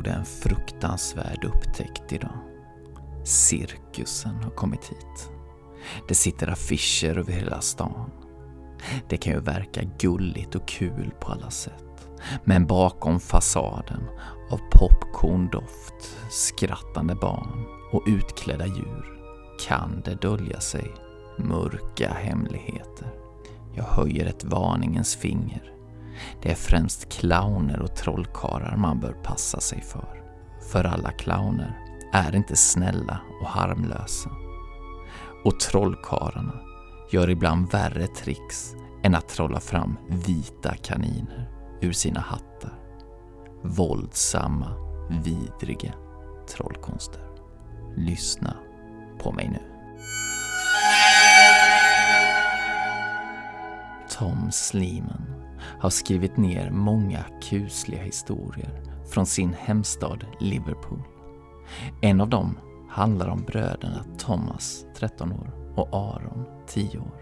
Gjorde en fruktansvärd upptäckt idag. Cirkusen har kommit hit. Det sitter affischer över hela stan. Det kan ju verka gulligt och kul på alla sätt. Men bakom fasaden av popcorndoft, skrattande barn och utklädda djur kan det dölja sig mörka hemligheter. Jag höjer ett varningens finger. Det är främst clowner och trollkarlar man bör passa sig för. För alla clowner är inte snälla och harmlösa. Och trollkarlarna gör ibland värre tricks än att trolla fram vita kaniner ur sina hattar. Våldsamma, vidriga trollkonster. Lyssna på mig nu. Tom Sleeman har skrivit ner många kusliga historier från sin hemstad Liverpool. En av dem handlar om bröderna Thomas, 13 år, och Aron, 10 år.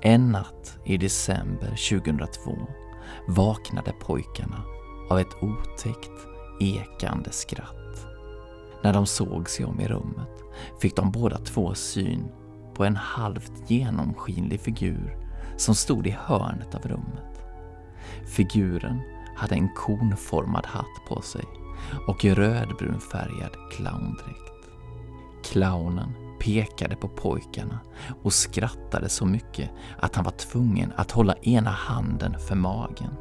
En natt i december 2002 vaknade pojkarna av ett otäckt ekande skratt. När de såg sig om i rummet fick de båda två syn på en halvt genomskinlig figur som stod i hörnet av rummet. Figuren hade en konformad hatt på sig och rödbrunfärgad clowndräkt. Clownen pekade på pojkarna och skrattade så mycket att han var tvungen att hålla ena handen för magen.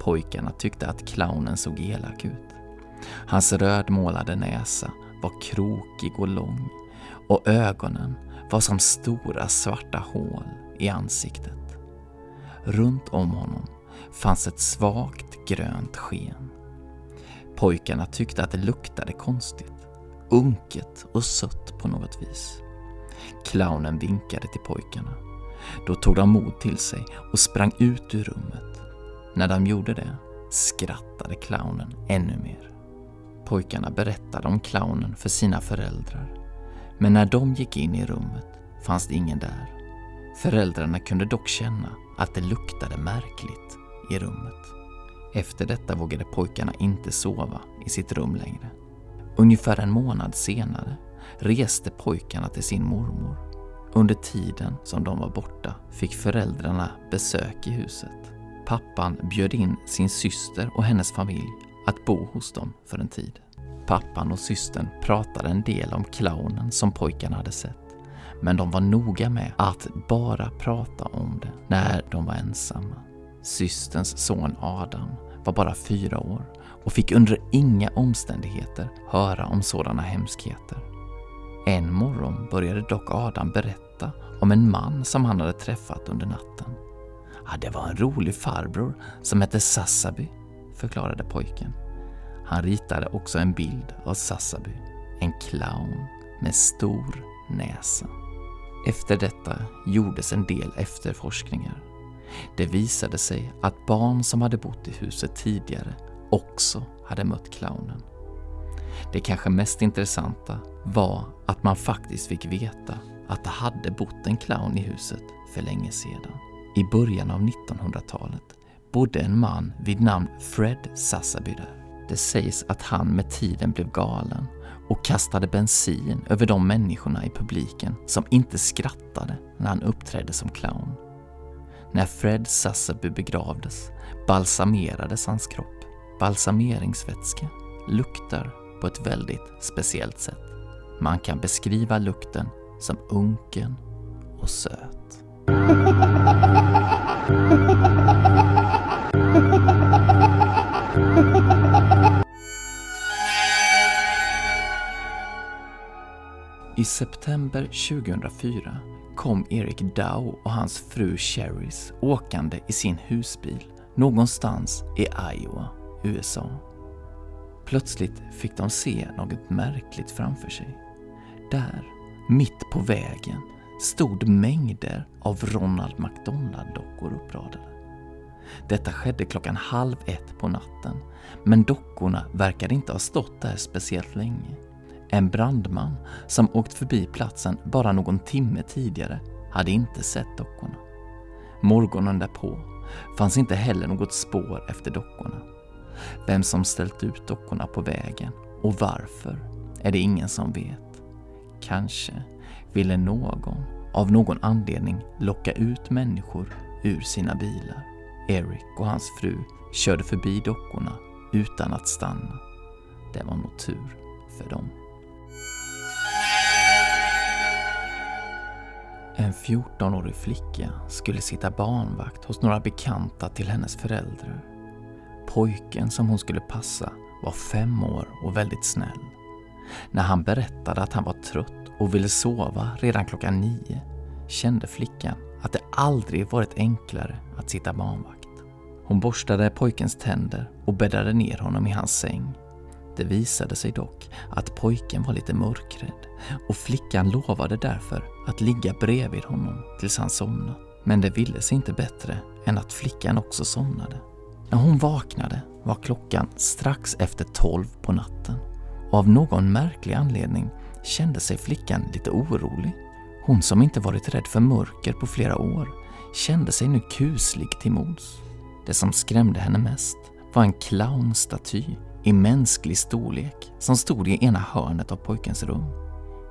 Pojkarna tyckte att clownen såg elak ut. Hans rödmålade näsa var krokig och lång och ögonen var som stora svarta hål i ansiktet. Runt om honom fanns ett svagt grönt sken. Pojkarna tyckte att det luktade konstigt, unket och sött på något vis. Clownen vinkade till pojkarna. Då tog de mod till sig och sprang ut ur rummet. När de gjorde det skrattade clownen ännu mer. Pojkarna berättade om clownen för sina föräldrar. Men när de gick in i rummet fanns det ingen där. Föräldrarna kunde dock känna att det luktade märkligt i rummet. Efter detta vågade pojkarna inte sova i sitt rum längre. Ungefär en månad senare reste pojkarna till sin mormor. Under tiden som de var borta fick föräldrarna besök i huset. Pappan bjöd in sin syster och hennes familj att bo hos dem för en tid. Pappan och systern pratade en del om clownen som pojkarna hade sett. Men de var noga med att bara prata om det när de var ensamma. Systerns son Adam var bara fyra år och fick under inga omständigheter höra om sådana hemskheter. En morgon började dock Adam berätta om en man som han hade träffat under natten. Ja, det var en rolig farbror som hette Sassaby, förklarade pojken. Han ritade också en bild av Sassaby, en clown med stor näsa. Efter detta gjordes en del efterforskningar. Det visade sig att barn som hade bott i huset tidigare också hade mött clownen. Det kanske mest intressanta var att man faktiskt fick veta att det hade bott en clown i huset för länge sedan. I början av 1900-talet bodde en man vid namn Fred Sassaby där. Det sägs att han med tiden blev galen och kastade bensin över de människorna i publiken som inte skrattade när han uppträdde som clown. När Fred Sassaby begravdes balsamerades hans kropp. Balsameringsvätska luktar på ett väldigt speciellt sätt. Man kan beskriva lukten som unken och söt. I september 2004 kom Eric Dow och hans fru Cheris åkande i sin husbil någonstans i Iowa, USA. Plötsligt fick de se något märkligt framför sig. Där, mitt på vägen, stod mängder av Ronald McDonald-dockor uppradade. Detta skedde klockan halv ett på natten, men dockorna verkade inte ha stått där speciellt länge. En brandman som åkt förbi platsen bara någon timme tidigare hade inte sett dockorna. Morgonen därpå fanns inte heller något spår efter dockorna. Vem som ställt ut dockorna på vägen och varför är det ingen som vet. Kanske ville någon av någon anledning locka ut människor ur sina bilar. Eric och hans fru körde förbi dockorna utan att stanna. Det var nog tur för dem. En 14-årig flicka skulle sitta barnvakt hos några bekanta till hennes föräldrar. Pojken som hon skulle passa var fem år och väldigt snäll. När han berättade att han var trött och ville sova redan klockan nio kände flickan att det aldrig varit enklare att sitta barnvakt. Hon borstade pojkens tänder och bäddade ner honom i hans säng. Det visade sig dock att pojken var lite mörkrädd och flickan lovade därför att ligga bredvid honom tills han somnade. Men det ville sig inte bättre än att flickan också somnade. När hon vaknade var klockan strax efter tolv på natten och av någon märklig anledning kände sig flickan lite orolig. Hon som inte varit rädd för mörker på flera år kände sig nu kuslig till mods. Det som skrämde henne mest var en clownstaty i mänsklig storlek som stod i ena hörnet av pojkens rum.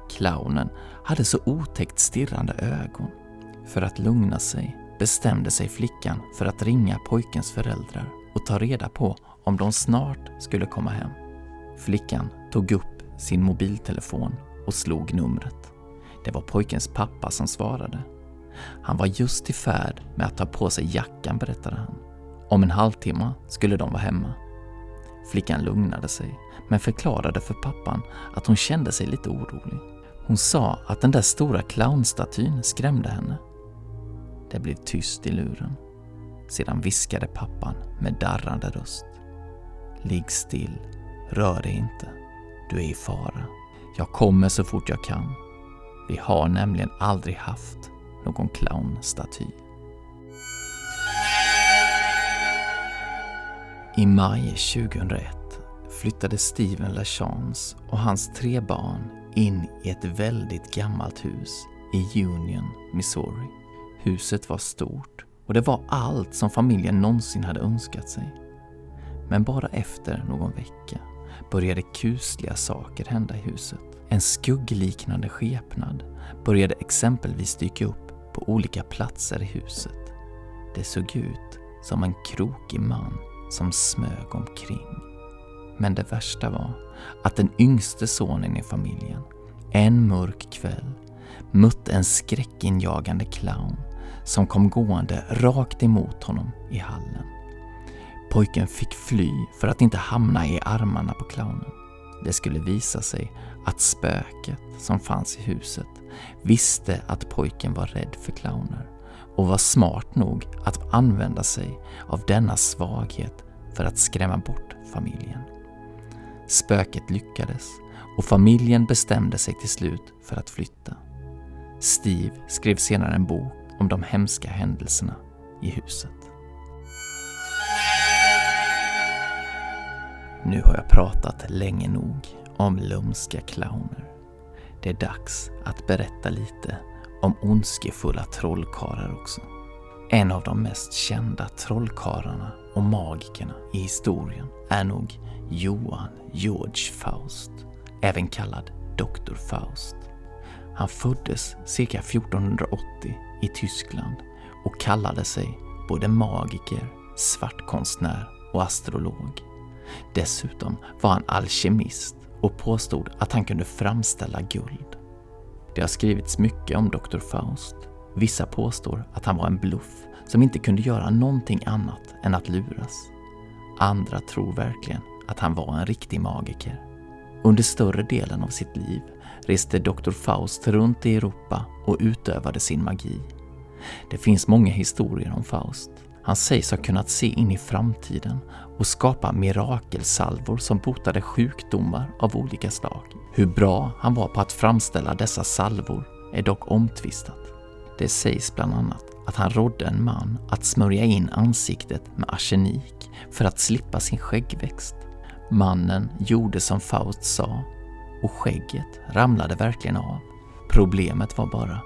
Clownen hade så otäckt stirrande ögon. För att lugna sig bestämde sig flickan för att ringa pojkens föräldrar och ta reda på om de snart skulle komma hem. Flickan tog upp sin mobiltelefon och slog numret. Det var pojkens pappa som svarade. Han var just i färd med att ta på sig jackan, berättade han. Om en halvtimme skulle de vara hemma. Flickan lugnade sig, men förklarade för pappan att hon kände sig lite orolig. Hon sa att den där stora clownstatyn skrämde henne. Det blev tyst i luren. Sedan viskade pappan med darrande röst. Ligg still, rör dig inte. Du är i fara. Jag kommer så fort jag kan. Vi har nämligen aldrig haft någon clownstaty. I maj 2001 flyttade Steven LaChance och hans tre barn in i ett väldigt gammalt hus i Union, Missouri. Huset var stort och det var allt som familjen någonsin hade önskat sig. Men bara efter någon vecka började kusliga saker hända i huset. En skuggliknande skepnad började exempelvis dyka upp på olika platser i huset. Det såg ut som en krokig man som smög omkring. Men det värsta var att den yngste sonen i familjen en mörk kväll mötte en skräckinjagande clown som kom gående rakt emot honom i hallen. Pojken fick fly för att inte hamna i armarna på clownen. Det skulle visa sig att spöket som fanns i huset visste att pojken var rädd för clowner och var smart nog att använda sig av denna svaghet för att skrämma bort familjen. Spöket lyckades och familjen bestämde sig till slut för att flytta. Steve skrev senare en bok om de hemska händelserna i huset. Nu har jag pratat länge nog om lumska clowner. Det är dags att berätta lite om ondskefulla trollkarlar också. En av de mest kända trollkarlarna och magikerna i historien är nog Johan George Faust, även kallad Dr. Faust. Han föddes cirka 1480 i Tyskland och kallade sig både magiker, svartkonstnär och astrolog. Dessutom var han alkemist och påstod att han kunde framställa guld. Det har skrivits mycket om Dr. Faust. Vissa påstår att han var en bluff som inte kunde göra någonting annat än att luras. Andra tror verkligen att han var en riktig magiker. Under större delen av sitt liv reste Dr. Faust runt i Europa och utövade sin magi. Det finns många historier om Faust. Han sägs ha kunnat se in i framtiden och skapa mirakelsalvor som botade sjukdomar av olika slag. Hur bra han var på att framställa dessa salvor är dock omtvistat. Det sägs bland annat att han rådde en man att smörja in ansiktet med arsenik för att slippa sin skäggväxt. Mannen gjorde som Faust sa och skägget ramlade verkligen av. Problemet var bara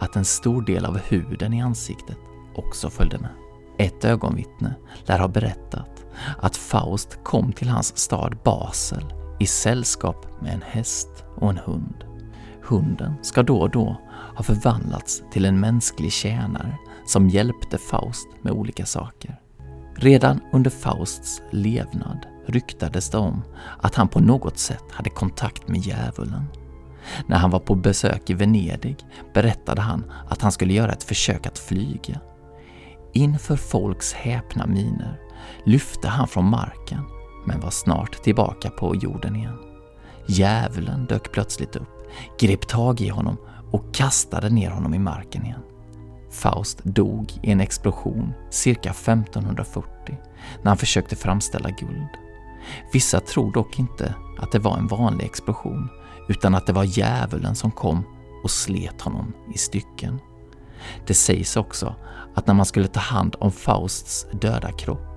att en stor del av huden i ansiktet också följde med. Ett ögonvittne lär ha berättat att Faust kom till hans stad Basel i sällskap med en häst och en hund. Hunden ska då och då ha förvandlats till en mänsklig tjänare som hjälpte Faust med olika saker. Redan under Fausts levnad ryktades det om att han på något sätt hade kontakt med djävulen. När han var på besök i Venedig berättade han att han skulle göra ett försök att flyga. Inför folks häpna miner lyfte han från marken men var snart tillbaka på jorden igen. Djävulen dök plötsligt upp, grep tag i honom och kastade ner honom i marken igen. Faust dog i en explosion cirka 1540 när han försökte framställa guld. Vissa tror dock inte att det var en vanlig explosion utan att det var djävulen som kom och slet honom i stycken. Det sägs också att när man skulle ta hand om Fausts döda kropp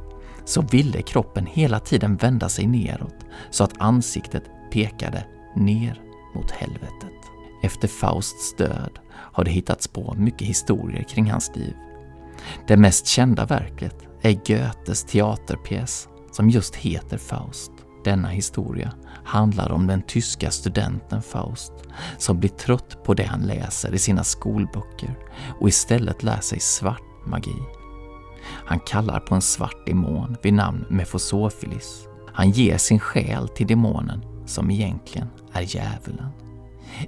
så ville kroppen hela tiden vända sig neråt så att ansiktet pekade ner mot helvetet. Efter Fausts död har det hittats på mycket historier kring hans liv. Det mest kända verket är Goethes teaterpjäs som just heter Faust. Denna historia handlar om den tyska studenten Faust som blir trött på det han läser i sina skolböcker och istället lär sig svart magi. Han kallar på en svart demon vid namn Mefosofilis. Han ger sin själ till demonen som egentligen är djävulen.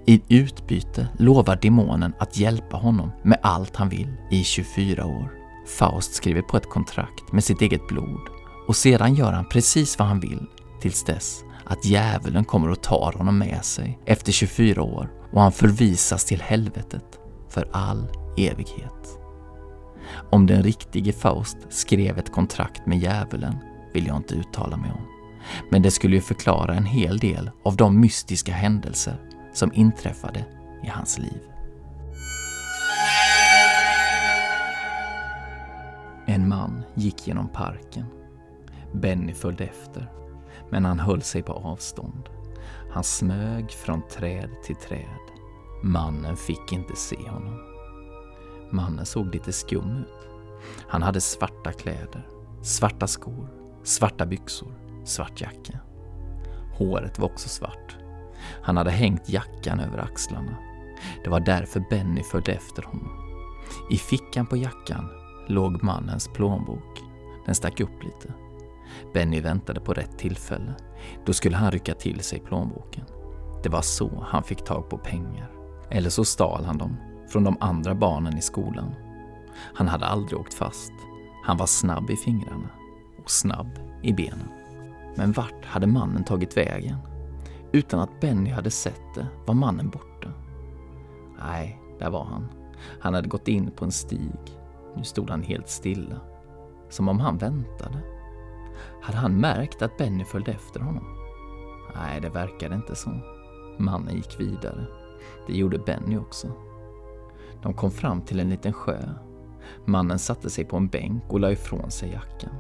I utbyte lovar demonen att hjälpa honom med allt han vill i 24 år. Faust skriver på ett kontrakt med sitt eget blod och sedan gör han precis vad han vill tills dess att djävulen kommer och tar honom med sig efter 24 år och han förvisas till helvetet för all evighet. Om den riktige Faust skrev ett kontrakt med djävulen vill jag inte uttala mig om. Men det skulle ju förklara en hel del av de mystiska händelser som inträffade i hans liv. En man gick genom parken. Benny följde efter, men han höll sig på avstånd. Han smög från träd till träd. Mannen fick inte se honom. Mannen såg lite skum ut. Han hade svarta kläder, svarta skor, svarta byxor, svart jacka. Håret var också svart. Han hade hängt jackan över axlarna. Det var därför Benny följde efter honom. I fickan på jackan låg mannens plånbok. Den stack upp lite. Benny väntade på rätt tillfälle. Då skulle han rycka till sig plånboken. Det var så han fick tag på pengar. Eller så stal han dem från de andra barnen i skolan. Han hade aldrig åkt fast. Han var snabb i fingrarna och snabb i benen. Men vart hade mannen tagit vägen? Utan att Benny hade sett det var mannen borta. Nej, där var han. Han hade gått in på en stig. Nu stod han helt stilla. Som om han väntade. Hade han märkt att Benny följde efter honom? Nej, det verkade inte så. Mannen gick vidare. Det gjorde Benny också. De kom fram till en liten sjö. Mannen satte sig på en bänk och la ifrån sig jackan.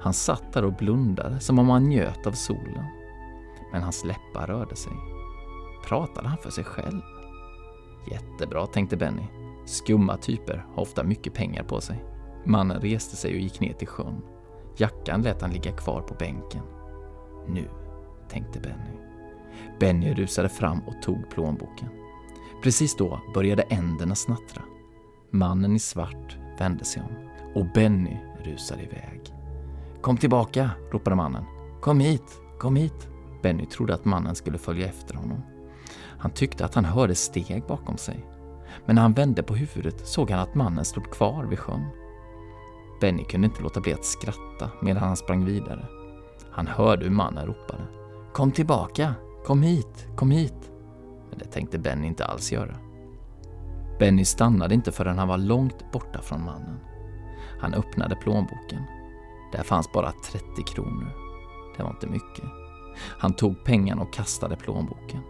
Han satt där och blundade som om han njöt av solen men hans läppar rörde sig. Pratade han för sig själv? Jättebra, tänkte Benny. Skumma typer har ofta mycket pengar på sig. Mannen reste sig och gick ner till sjön. Jackan lät han ligga kvar på bänken. Nu, tänkte Benny. Benny rusade fram och tog plånboken. Precis då började änderna snattra. Mannen i svart vände sig om och Benny rusade iväg. Kom tillbaka, ropade mannen. Kom hit, kom hit. Benny trodde att mannen skulle följa efter honom. Han tyckte att han hörde steg bakom sig. Men när han vände på huvudet såg han att mannen stod kvar vid sjön. Benny kunde inte låta bli att skratta medan han sprang vidare. Han hörde hur mannen ropade. Kom tillbaka! Kom hit, kom hit. Men det tänkte Benny inte alls göra. Benny stannade inte förrän han var långt borta från mannen. Han öppnade plånboken. Där fanns bara 30 kronor. Det var inte mycket. Han tog pengarna och kastade plånboken.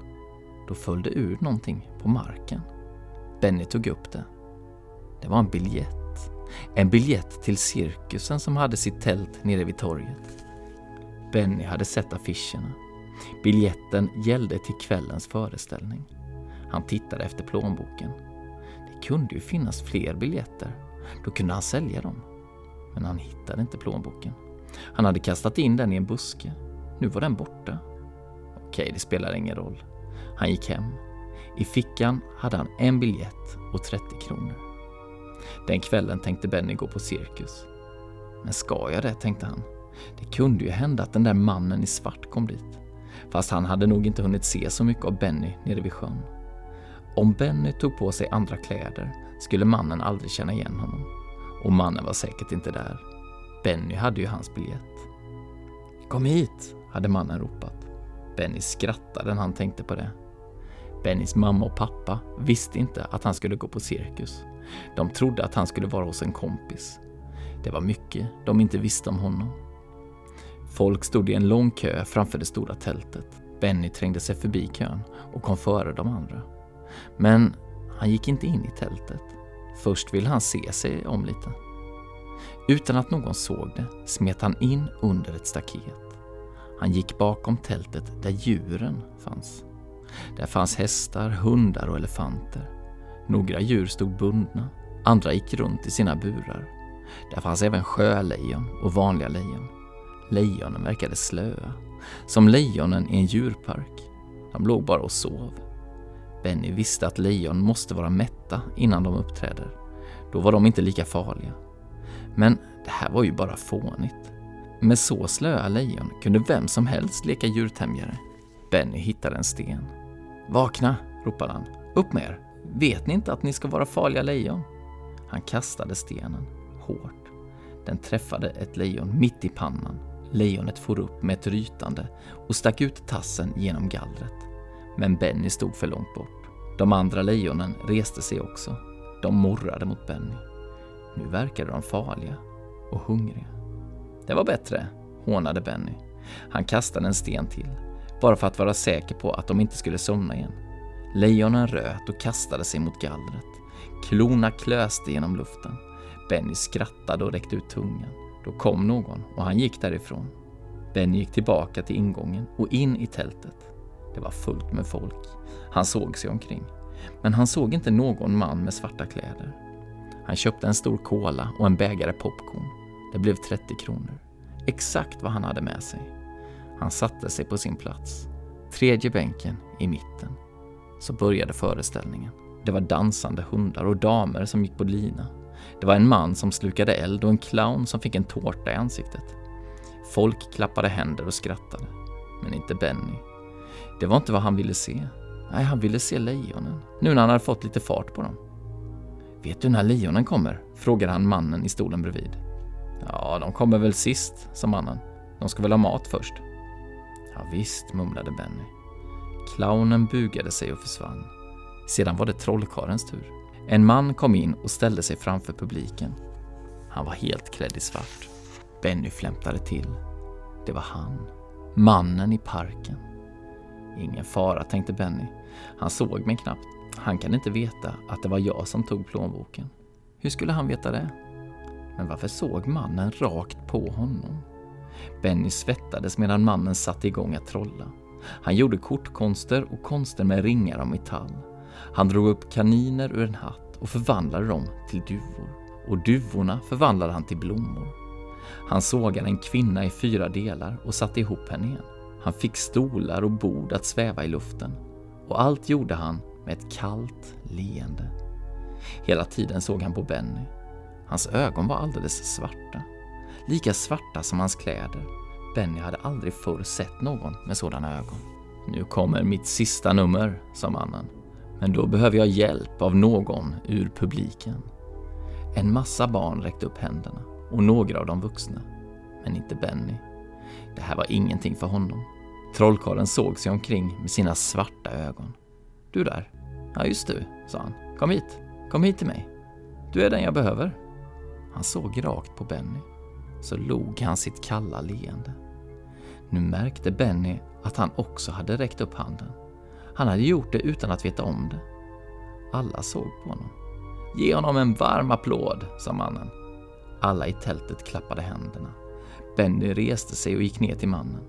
Då föll det ur någonting på marken. Benny tog upp det. Det var en biljett. En biljett till cirkusen som hade sitt tält nere vid torget. Benny hade sett affischerna. Biljetten gällde till kvällens föreställning. Han tittade efter plånboken. Det kunde ju finnas fler biljetter. Då kunde han sälja dem. Men han hittade inte plånboken. Han hade kastat in den i en buske. Nu var den borta. Okej, det spelar ingen roll. Han gick hem. I fickan hade han en biljett och 30 kronor. Den kvällen tänkte Benny gå på cirkus. Men ska jag det, tänkte han. Det kunde ju hända att den där mannen i svart kom dit. Fast han hade nog inte hunnit se så mycket av Benny nere vid sjön. Om Benny tog på sig andra kläder skulle mannen aldrig känna igen honom. Och mannen var säkert inte där. Benny hade ju hans biljett. Kom hit, hade mannen ropat. Benny skrattade när han tänkte på det. Bennys mamma och pappa visste inte att han skulle gå på cirkus. De trodde att han skulle vara hos en kompis. Det var mycket de inte visste om honom. Folk stod i en lång kö framför det stora tältet. Benny trängde sig förbi kön och kom före de andra. Men han gick inte in i tältet. Först ville han se sig om lite. Utan att någon såg det smet han in under ett staket. Han gick bakom tältet där djuren fanns. Där fanns hästar, hundar och elefanter. Några djur stod bundna, andra gick runt i sina burar. Där fanns även sjölejon och vanliga lejon. Lejonen verkade slöa, som lejonen i en djurpark. De låg bara och sov. Benny visste att lejon måste vara mätta innan de uppträder. Då var de inte lika farliga. Men det här var ju bara fånigt. Med så slöa lejon kunde vem som helst leka djurtämjare. Benny hittade en sten. Vakna, ropade han. Upp med er! Vet ni inte att ni ska vara farliga lejon? Han kastade stenen, hårt. Den träffade ett lejon mitt i pannan. Lejonet for upp med ett rytande och stack ut tassen genom gallret. Men Benny stod för långt bort. De andra lejonen reste sig också. De morrade mot Benny. Nu verkade de farliga och hungriga. Det var bättre, hånade Benny. Han kastade en sten till, bara för att vara säker på att de inte skulle somna igen. Lejonen röt och kastade sig mot gallret. Klorna klöste genom luften. Benny skrattade och räckte ut tungan. Då kom någon och han gick därifrån. Benny gick tillbaka till ingången och in i tältet. Det var fullt med folk. Han såg sig omkring. Men han såg inte någon man med svarta kläder. Han köpte en stor cola och en bägare popcorn. Det blev 30 kronor. Exakt vad han hade med sig. Han satte sig på sin plats. Tredje bänken i mitten. Så började föreställningen. Det var dansande hundar och damer som gick på lina. Det var en man som slukade eld och en clown som fick en tårta i ansiktet. Folk klappade händer och skrattade. Men inte Benny. Det var inte vad han ville se. Nej, han ville se lejonen. Nu när han hade fått lite fart på dem. Vet du när lejonen kommer? frågade han mannen i stolen bredvid. Ja, de kommer väl sist, sa mannen. De ska väl ha mat först? Ja, visst, mumlade Benny. Clownen bugade sig och försvann. Sedan var det trollkarlens tur. En man kom in och ställde sig framför publiken. Han var helt klädd i svart. Benny flämtade till. Det var han. Mannen i parken. Ingen fara, tänkte Benny. Han såg mig knappt. Han kan inte veta att det var jag som tog plånboken. Hur skulle han veta det? Men varför såg mannen rakt på honom? Benny svettades medan mannen satte igång att trolla. Han gjorde kortkonster och konster med ringar av metall. Han drog upp kaniner ur en hatt och förvandlade dem till duvor. Och duvorna förvandlade han till blommor. Han sågade en kvinna i fyra delar och satte ihop henne igen. Han fick stolar och bord att sväva i luften. Och allt gjorde han med ett kallt leende. Hela tiden såg han på Benny. Hans ögon var alldeles svarta. Lika svarta som hans kläder. Benny hade aldrig förr sett någon med sådana ögon. Nu kommer mitt sista nummer, sa mannen. Men då behöver jag hjälp av någon ur publiken. En massa barn räckte upp händerna och några av de vuxna. Men inte Benny. Det här var ingenting för honom. Trollkarlen såg sig omkring med sina svarta ögon. Du där? Ja, just du, sa han. Kom hit. Kom hit till mig. Du är den jag behöver. Han såg rakt på Benny. Så log han sitt kalla leende. Nu märkte Benny att han också hade räckt upp handen. Han hade gjort det utan att veta om det. Alla såg på honom. Ge honom en varm applåd, sa mannen. Alla i tältet klappade händerna. Benny reste sig och gick ner till mannen.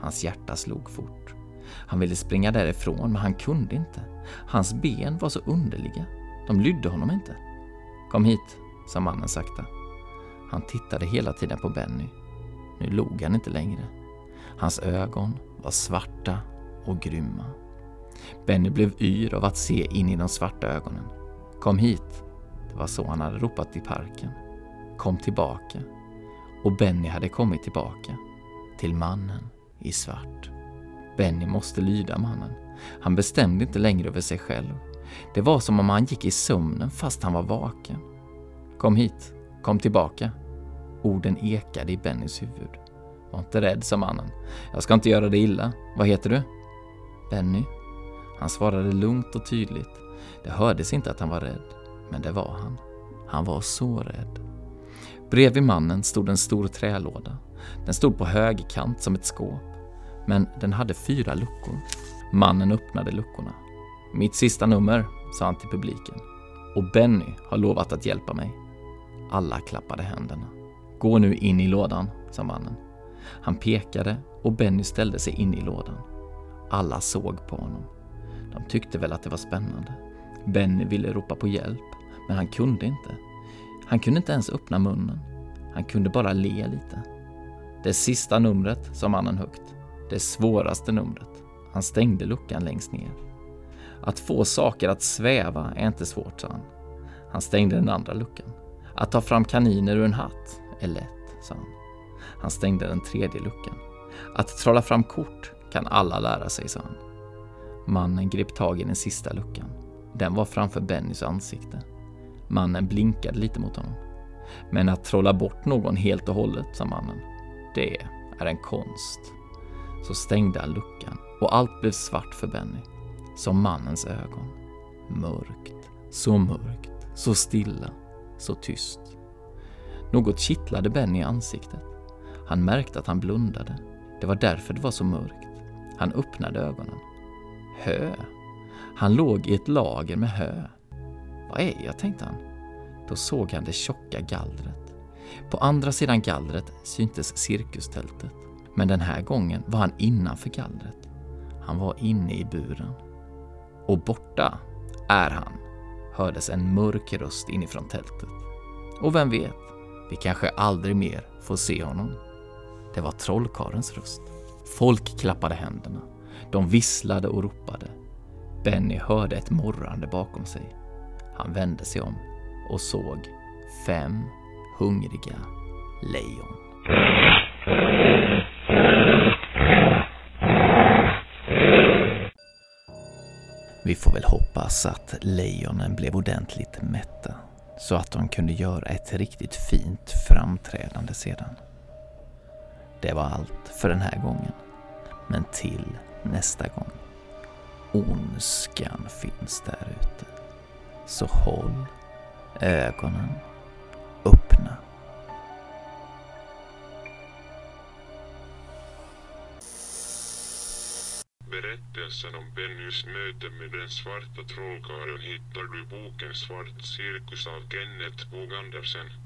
Hans hjärta slog fort. Han ville springa därifrån, men han kunde inte. Hans ben var så underliga. De lydde honom inte. Kom hit, sa mannen sakta. Han tittade hela tiden på Benny. Nu log han inte längre. Hans ögon var svarta och grymma. Benny blev yr av att se in i de svarta ögonen. Kom hit! Det var så han hade ropat i parken. Kom tillbaka. Och Benny hade kommit tillbaka. Till mannen i svart. Benny måste lyda mannen. Han bestämde inte längre över sig själv. Det var som om han gick i sömnen fast han var vaken. Kom hit, kom tillbaka. Orden ekade i Bennys huvud. Var inte rädd, sa mannen. Jag ska inte göra dig illa. Vad heter du? Benny. Han svarade lugnt och tydligt. Det hördes inte att han var rädd, men det var han. Han var så rädd. Bredvid mannen stod en stor trälåda. Den stod på högerkant som ett skåp, men den hade fyra luckor. Mannen öppnade luckorna. Mitt sista nummer, sa han till publiken. Och Benny har lovat att hjälpa mig. Alla klappade händerna. Gå nu in i lådan, sa mannen. Han pekade och Benny ställde sig in i lådan. Alla såg på honom. De tyckte väl att det var spännande. Benny ville ropa på hjälp, men han kunde inte. Han kunde inte ens öppna munnen. Han kunde bara le lite. Det sista numret, sa mannen högt. Det svåraste numret. Han stängde luckan längst ner. Att få saker att sväva är inte svårt, sa han. Han stängde den andra luckan. Att ta fram kaniner ur en hatt är lätt, sa han. Han stängde den tredje luckan. Att trolla fram kort kan alla lära sig, sa han. Mannen grep tag i den sista luckan. Den var framför Bennys ansikte. Mannen blinkade lite mot honom. Men att trolla bort någon helt och hållet, sa mannen, det är en konst. Så stängde han luckan och allt blev svart för Benny. Som mannens ögon. Mörkt, så mörkt, så stilla, så tyst. Något kittlade Benny i ansiktet. Han märkte att han blundade. Det var därför det var så mörkt. Han öppnade ögonen. Hö. Han låg i ett lager med hö. Vad är jag, tänkte han. Då såg han det tjocka gallret. På andra sidan gallret syntes cirkustältet. Men den här gången var han innanför gallret. Han var inne i buren. Och borta är han, hördes en mörk röst inifrån tältet. Och vem vet, vi kanske aldrig mer får se honom. Det var trollkarens röst. Folk klappade händerna. De visslade och ropade. Benny hörde ett morrande bakom sig. Han vände sig om och såg fem hungriga lejon. Vi får väl hoppas att lejonen blev ordentligt mätta så att de kunde göra ett riktigt fint framträdande sedan. Det var allt för den här gången. Men till nästa gång. Ondskan finns där ute. Så håll ögonen öppna. Berättelsen om Bennys möte med den svarta trollkarlen hittar du i boken Svart cirkus av Kenneth Bog Andersen.